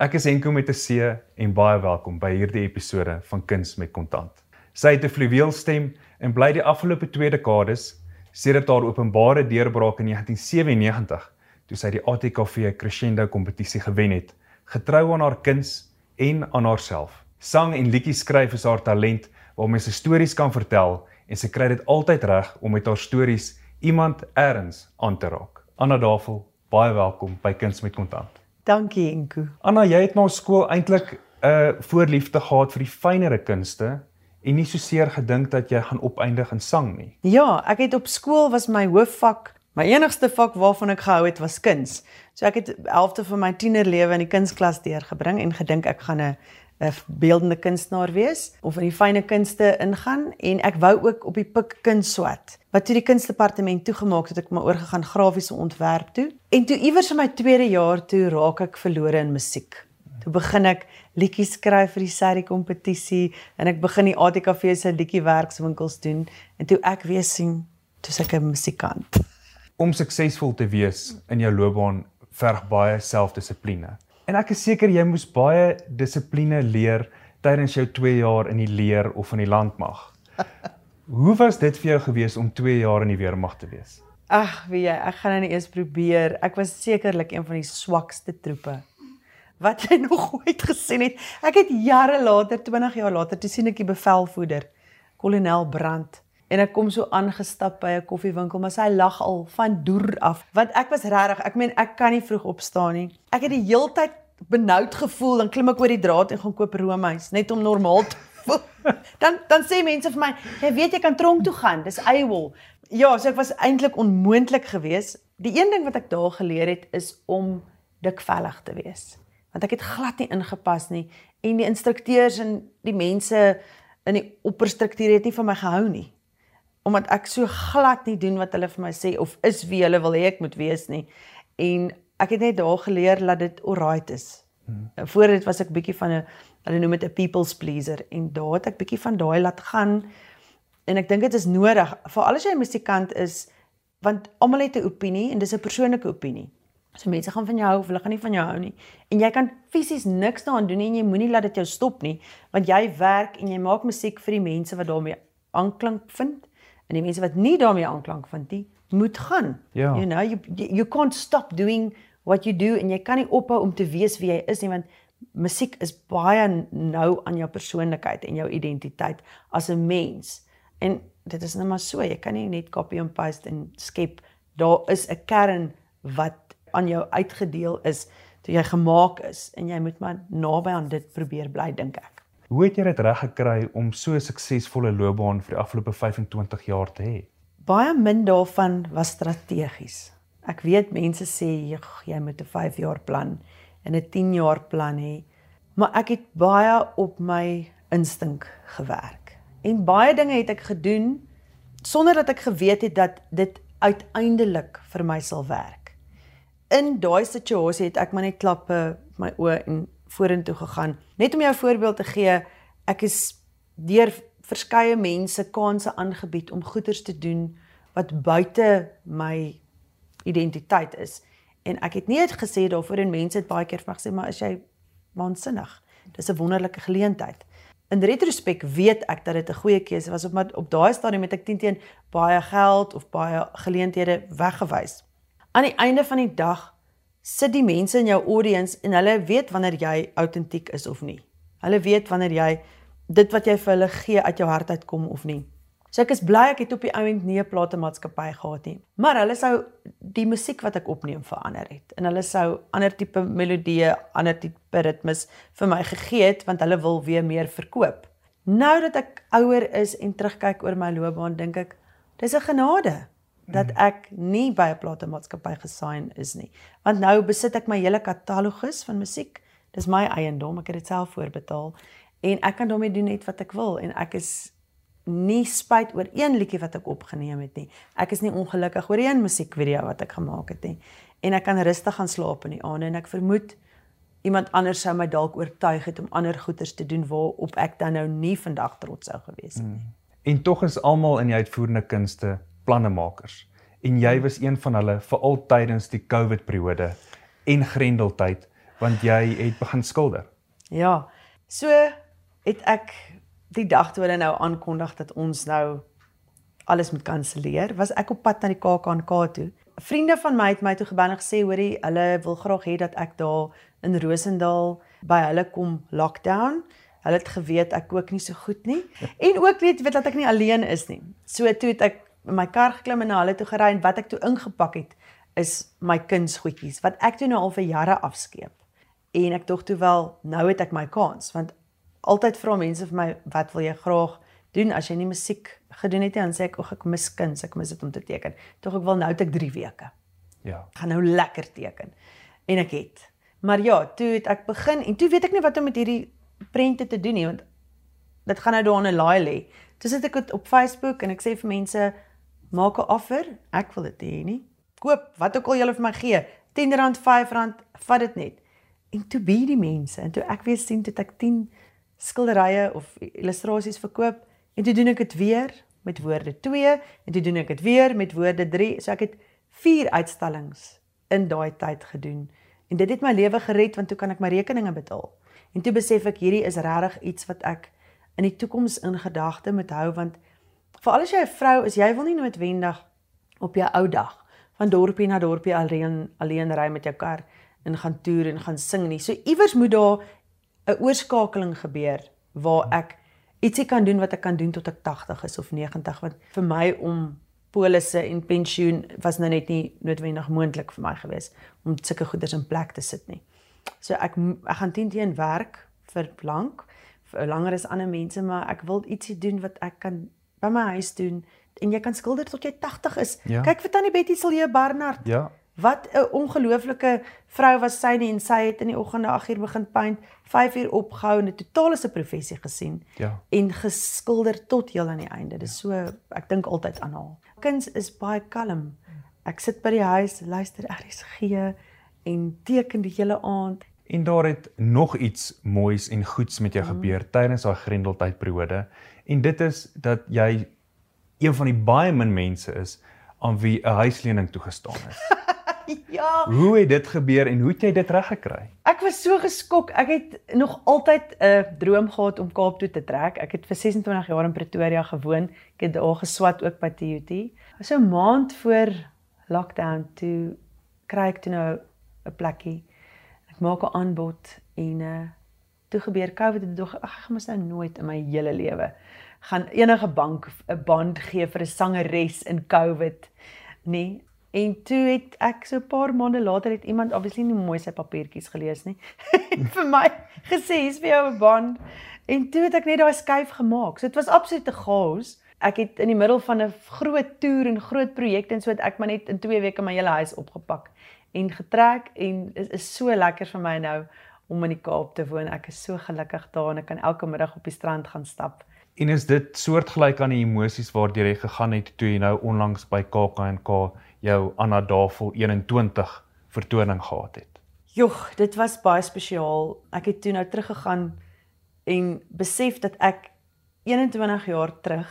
Ek is Henko met 'n C en baie welkom by hierdie episode van Kuns met Kontant. Sy het 'n fluweel stem en bly die afgelope 2 dekades sedert haar openbare deurbraak in 1997 toe sy die ATKV Crescendo kompetisie gewen het, getrou aan haar kuns en aan haarself. Sang en liedjies skryf is haar talent waarmee sy stories kan vertel en sy kry dit altyd reg om met haar stories iemand eers aan te raak. Anna Davel, baie welkom by Kuns met Kontant. Dankie Enko. Anna, jy het na skool eintlik 'n uh, voorliefde gehad vir die fynere kunste en nie soseer gedink dat jy gaan opeindig in sang nie. Ja, ek het op skool was my hoofvak, my enigste vak waarvan ek gehou het was kuns. So ek het helfte van my tienerlewe in die kunsklas deurgebring en gedink ek gaan 'n 'n beeldende kunstenaar wees of in die fynne kunste ingaan en ek wou ook op die pik kuns swat. Wat toe die kunsdepartement toegemaak het, ek maar oorgegaan grafiese ontwerp toe. En toe iewers in my tweede jaar toe raak ek verlore in musiek. Toe begin ek liedjies skryf vir die serie kompetisie en ek begin die ATKV se liedjie werkswinkels doen en toe ek weer sien toe ek 'n musikant. Om suksesvol te wees in jou loopbaan verg baie selfdissipline. En ek is seker jy moes baie dissipline leer tydens jou 2 jaar in die leer of in die landmag. Hoe was dit vir jou gewees om 2 jaar in die weermag te wees? Ag, wie jy, ek gaan nou eers probeer. Ek was sekerlik een van die swakste troepe wat jy nog ooit gesien het. Ek het jare later, 20 jaar later, toe sien ek die bevelvoerder, kolonel Brandt, en ek kom so aangestap by 'n koffiewinkel, maar sy lag al van deur af, want ek was regtig, ek meen ek kan nie vroeg opstaan nie. Ek het die heeltyd benoud gevoel, dan klim ek oor die draad en gaan koop roomys net om normaal te voel. Dan dan sê mense vir my, jy weet jy kan tronk toe gaan, dis eiwol. Ja, so ek was eintlik onmoontlik geweest. Die een ding wat ek daar geleer het is om dikvellig te wees. Want ek het glad nie ingepas nie en die instrukteurs en die mense in die opperstruktuur het nie van my gehou nie omdat ek so glad nie doen wat hulle vir my sê of is wie hulle wil hê ek moet wees nie. En ek het net daar geleer dat dit alright is. Hmm. Voor dit was ek bietjie van 'n hulle noem dit 'n people's pleaser en daar het ek bietjie van daai laat gaan. En ek dink dit is nodig vir al die musikant is want almal het 'n opinie en dis 'n persoonlike opinie. So mense gaan van jou hou of hulle gaan nie van jou hou nie. En jy kan fisies niks daaraan doen en jy moenie laat dit jou stop nie, want jy werk en jy maak musiek vir die mense wat daarmee aanklank vind en die mense wat nie daarmee aanklank vind nie, moet gaan. Ja. You know, you you can't stop doing what you do en jy kan nie ophou om te wees wie jy is nie want musiek is baie nou aan jou persoonlikheid en jou identiteit as 'n mens. En dit is net maar so, jy kan nie net copy and paste en skep. Daar is 'n kern wat aan jou uitgedeel is toe jy gemaak is en jy moet maar naby aan dit probeer bly dink ek. Hoe het jy dit reg gekry om so 'n suksesvolle loopbaan vir die afgelope 25 jaar te hê? Baie min daarvan was strategies. Ek weet mense sê jy moet 'n 5 jaar plan en 'n 10 jaar plan hê, maar ek het baie op my instink gewerk. En baie dinge het ek gedoen sonder dat ek geweet het dat dit uiteindelik vir my sal werk. In daai situasie het ek maar net klappe my oë en vorentoe gegaan. Net om jou 'n voorbeeld te gee, ek is deur verskeie mense kansse aangebied om goeders te doen wat buite my identiteit is. En ek het nie gesê daarvoor en mense het baie keer vir my gesê, maar is jy waansinnig? Dis 'n wonderlike geleentheid. In retrospek weet ek dat dit 'n goeie keuse was op maar op daai stadium het ek teen baie geld of baie geleenthede weggewys. Aan die einde van die dag sit die mense in jou audience en hulle weet wanneer jy autentiek is of nie. Hulle weet wanneer jy dit wat jy vir hulle gee uit jou hart uitkom of nie. So ek is bly ek het op die ouend nie 'n platemaatskappy gehad nie, maar hulle sou die musiek wat ek opneem verander het en hulle sou ander tipe melodieë, ander tipe ritmes vir my gegee het want hulle wil weer meer verkoop. Nou dat ek ouer is en terugkyk oor my loopbaan, dink ek dis 'n genade dat mm. ek nie by 'n platemaatskappy gesign is nie. Want nou besit ek my hele katalogus van musiek. Dis my eiendom, ek het dit self voorbetaal en ek kan daarmee doen net wat ek wil en ek is nie spyt oor een liedjie wat ek opgeneem het nie. Ek is nie ongelukkig oor een musiekvideo wat ek gemaak het nie. En ek kan rustig gaan slaap in die aande en ek vermoed iemand anders sou my dalk oortuig het om ander goeders te doen waarop ek dan nou nie vandag trots sou gewees het nie. Mm. En tog is almal in die uitvoerende kunste plannemakers en jy was een van hulle veral tydens die COVID periode en grendeltyd want jy het begin skilder. Ja. So het ek die dag toe hulle nou aankondig dat ons nou alles moet kanselleer, was ek op pad na die KAKNK toe. Vriende van my het my toe gebel en gesê hoorie, hulle wil graag hê dat ek daar in Rosendal by hulle kom lockdown. Hulle het geweet ek kook nie so goed nie en ook weet weet dat ek nie alleen is nie. So toe het ek in my kar geklim en na hulle toe gery en wat ek toe ingepak het is my kunsgoedjies wat ek toe nou al vir jare afskeep. En ek dink toe wel nou het ek my kans want altyd vra mense vir my wat wil jy graag doen as jy nie musiek gedoen het nie dan sê ek ek mis kuns, ek mis dit om te teken. Tog ek wil nou het ek 3 weke. Ja. Gaan nou lekker teken. En ek het. Maar ja, toe het ek begin en toe weet ek nie wat om met hierdie prente te doen nie want dit gaan nou daar in 'n laai lê. Toe sit ek dit op Facebook en ek sê vir mense maak 'n offer, ek wil dit hê nie. Koop wat ook al jy vir my gee, R10, R5, vat dit net. En toe bi die mense en toe ek weer sien toe ek 10 skilderye of illustrasies verkoop en toe doen ek dit weer met woorde 2 en toe doen ek dit weer met woorde 3. So ek het 4 uitstallings in daai tyd gedoen. En dit het my lewe gered want toe kan ek my rekeninge betaal. En toe besef ek hierdie is regtig iets wat ek in die toekoms in gedagte moet hou want veral as jy 'n vrou is, jy wil nie noodwendig op jou ou dag van dorpie na dorpie alleen alleen ry met jou kar en gaan toer en gaan sing nie. So iewers moet daar 'n oorskakeling gebeur waar ek ietsie kan doen wat ek kan doen tot ek 80 is of 90 want vir my om polisse en pensioen was nou net nie noodwendig moontlik vir my gewees om sulke goederes in plek te sit nie. So ek ek gaan teen teen werk vir lank vir langer as ander mense, maar ek wil ietsie doen wat ek kan by my huis doen en jy kan skilder tot jy 80 is. Ja. Kyk vir tannie Betty Silje Barnard. Ja. Wat 'n ongelooflike vrou was sy nie en sy het in die oggende 8uur begin paint, 5uur opgehou en 'n totale se professie gesien. Ja. En geskilder tot heel aan die einde. Dis so ek dink altyd aan haar. Kuns is baie kalm. Ek sit by die huis, luister RSG en teken die hele aand. En daar het nog iets moois en goeds met jou gebeur mm. tydens daai grendeltydperiode en dit is dat jy een van die baie min mense is aan wie 'n huislening toegestaan is. ja. Hoe het dit gebeur en hoe het jy dit reggekry? Ek was so geskok. Ek het nog altyd 'n droom gehad om Kaap toe te trek. Ek het vir 26 jaar in Pretoria gewoon. Ek het daar geswat ook by TUT. So 'n maand voor lockdown toe kry ek toe nou 'n plekkie. Ek maak 'n aanbod en uh toe gebeur COVID en dog ag ek gaan mos nou nooit in my hele lewe gaan enige bank 'n band gee vir 'n sangeres in COVID nie. En toe het ek so 'n paar maande later het iemand obviously nie mooi sy papiertjies gelees nie. vir my gesê hier's vir jou 'n band. En toe het ek net daai skuif gemaak. So dit was absoluut 'n chaos. Ek het in die middel van 'n groot toer en groot projekte en so het ek maar net in 2 weke my hele huis opgepak en getrek en is, is so lekker vir my nou om in die Kaap te woon. Ek is so gelukkig daar en ek kan elke middag op die strand gaan stap. En is dit soortgelyk aan die emosies waardeur jy gegaan het toe jy nou onlangs by KAKNK jou Anna Davel 21 vertoning gehad het? Jogg, dit was baie spesiaal. Ek het toe nou teruggegaan en besef dat ek 21 jaar terug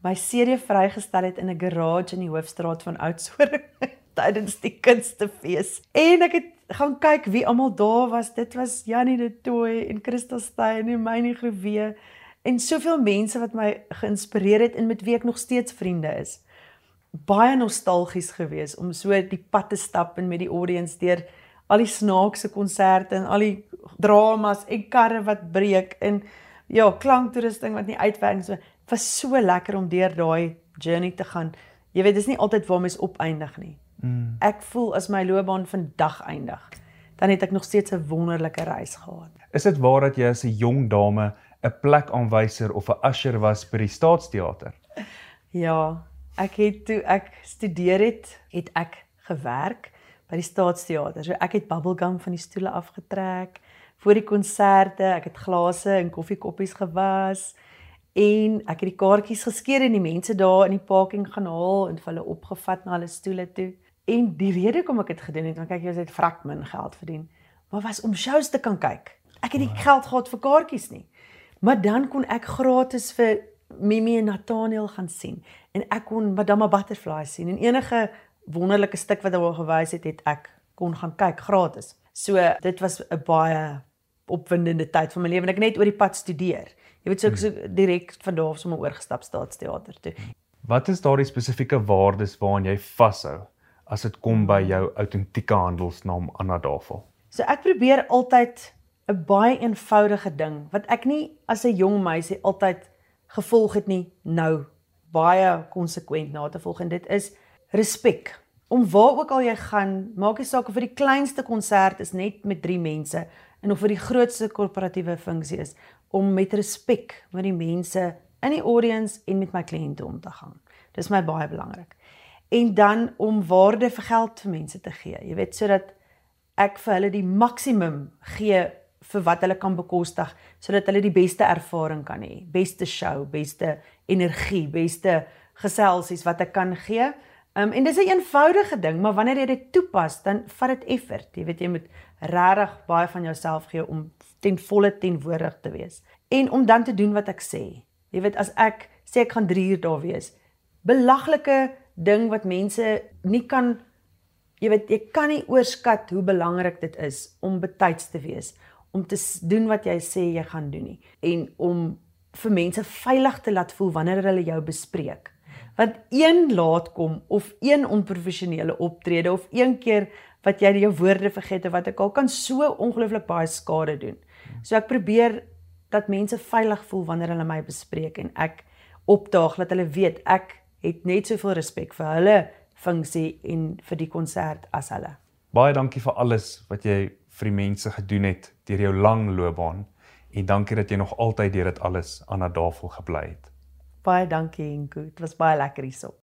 my CD vrygestel het in 'n garage in die hoofstraat van Oudtshoorn tydens die kunstefees. En ek het gaan kyk wie almal daar was. Dit was Janie de Tooy en Christa Steyn en Myne Groewe en soveel mense wat my geïnspireer het en met wie ek nog steeds vriende is. Baie nostalgies geweest om so die pad te stap en met die audience deur al die snaakse konserte en al die dramas en karre wat breek en ja, klanktoerusting wat nie uitwerk so. Was so lekker om deur daai journey te gaan. Jy weet, dis nie altyd waar mens opeindig nie. Mm. Ek voel as my loopbaan vandag eindig, dan het ek nog steeds 'n wonderlike reis gehad. Is dit waar dat jy as 'n jong dame 'n plekaanwyser of 'n usher was by die Staatsteater? Ja, ek het toe ek studeer het, het ek gewerk by die Staatsteater. So ek het bubblegum van die stoele afgetrek vir die konserte, ek het glase en koffiekoppies gewas en ek het die kaartjies geskeur en die mense daar in die parking gaan haal en hulle opgevat na hulle stoele toe. En die rede hoekom ek dit gedoen het, want kyk jy het vrek min geld verdien, maar was om shows te kan kyk. Ek het nie geld gehad vir kaartjies nie. Maar dan kon ek gratis vir Mimi en Nathaniel gaan sien en ek kon Madame Butterfly sien en enige wonderlike stuk wat hulle gewys het, het ek kon gaan kyk gratis. So dit was 'n baie opwindende tyd van my lewe en ek net oor die pad studeer. Jy weet so ek so direk van daar af sommer oorgestap staatsteater toe. Wat is daardie spesifieke waardes waaraan jy vashou as dit kom by jou autentieke handelsnaam Anna Davel? So ek probeer altyd 'n baie eenvoudige ding wat ek nie as 'n jong meisie altyd gevolg het nie nou baie konsekwent na te volg en dit is respek. Om waar ook al jy gaan, maak nie saak of vir die kleinste konsert is net met 3 mense en of vir die grootste korporatiewe funksie is om met respek met die mense in die audience en met my kliënte om te gaan. Dis my baie belangrik. En dan om waarde vir geld vir mense te gee. Jy weet sodat ek vir hulle die maksimum gee vir wat hulle kan bekostig sodat hulle die beste ervaring kan hê, beste show, beste energie, beste geselsies wat ek kan gee. Um, en dis 'n een eenvoudige ding, maar wanneer jy dit toepas, dan vat dit effort. Jy weet jy moet regtig baie van jouself gee om ten volle tenwoordig te wees en om dan te doen wat ek sê. Jy weet as ek sê ek gaan 3 uur daar wees, belaglike ding wat mense nie kan jy weet jy kan nie oorskat hoe belangrik dit is om betyds te wees om te doen wat jy sê jy gaan doen nie en om vir mense veilig te laat voel wanneer hulle jou bespreek. Want een laat kom of een onprofessionele optrede of een keer wat jy jou woorde vergeet of wat ek al kan so ongelooflik baie skade doen. So ek probeer dat mense veilig voel wanneer hulle my bespreek en ek opdaag dat hulle weet ek het net soveel respek vir hulle funksie en vir die konsert as hulle. Baie dankie vir alles wat jy vir die mense gedoen het deur jou lang loopbaan en dankie dat jy nog altyd deur dit alles aan 'n tafel gebly het. Baie dankie Henko, dit was baie lekker hierso.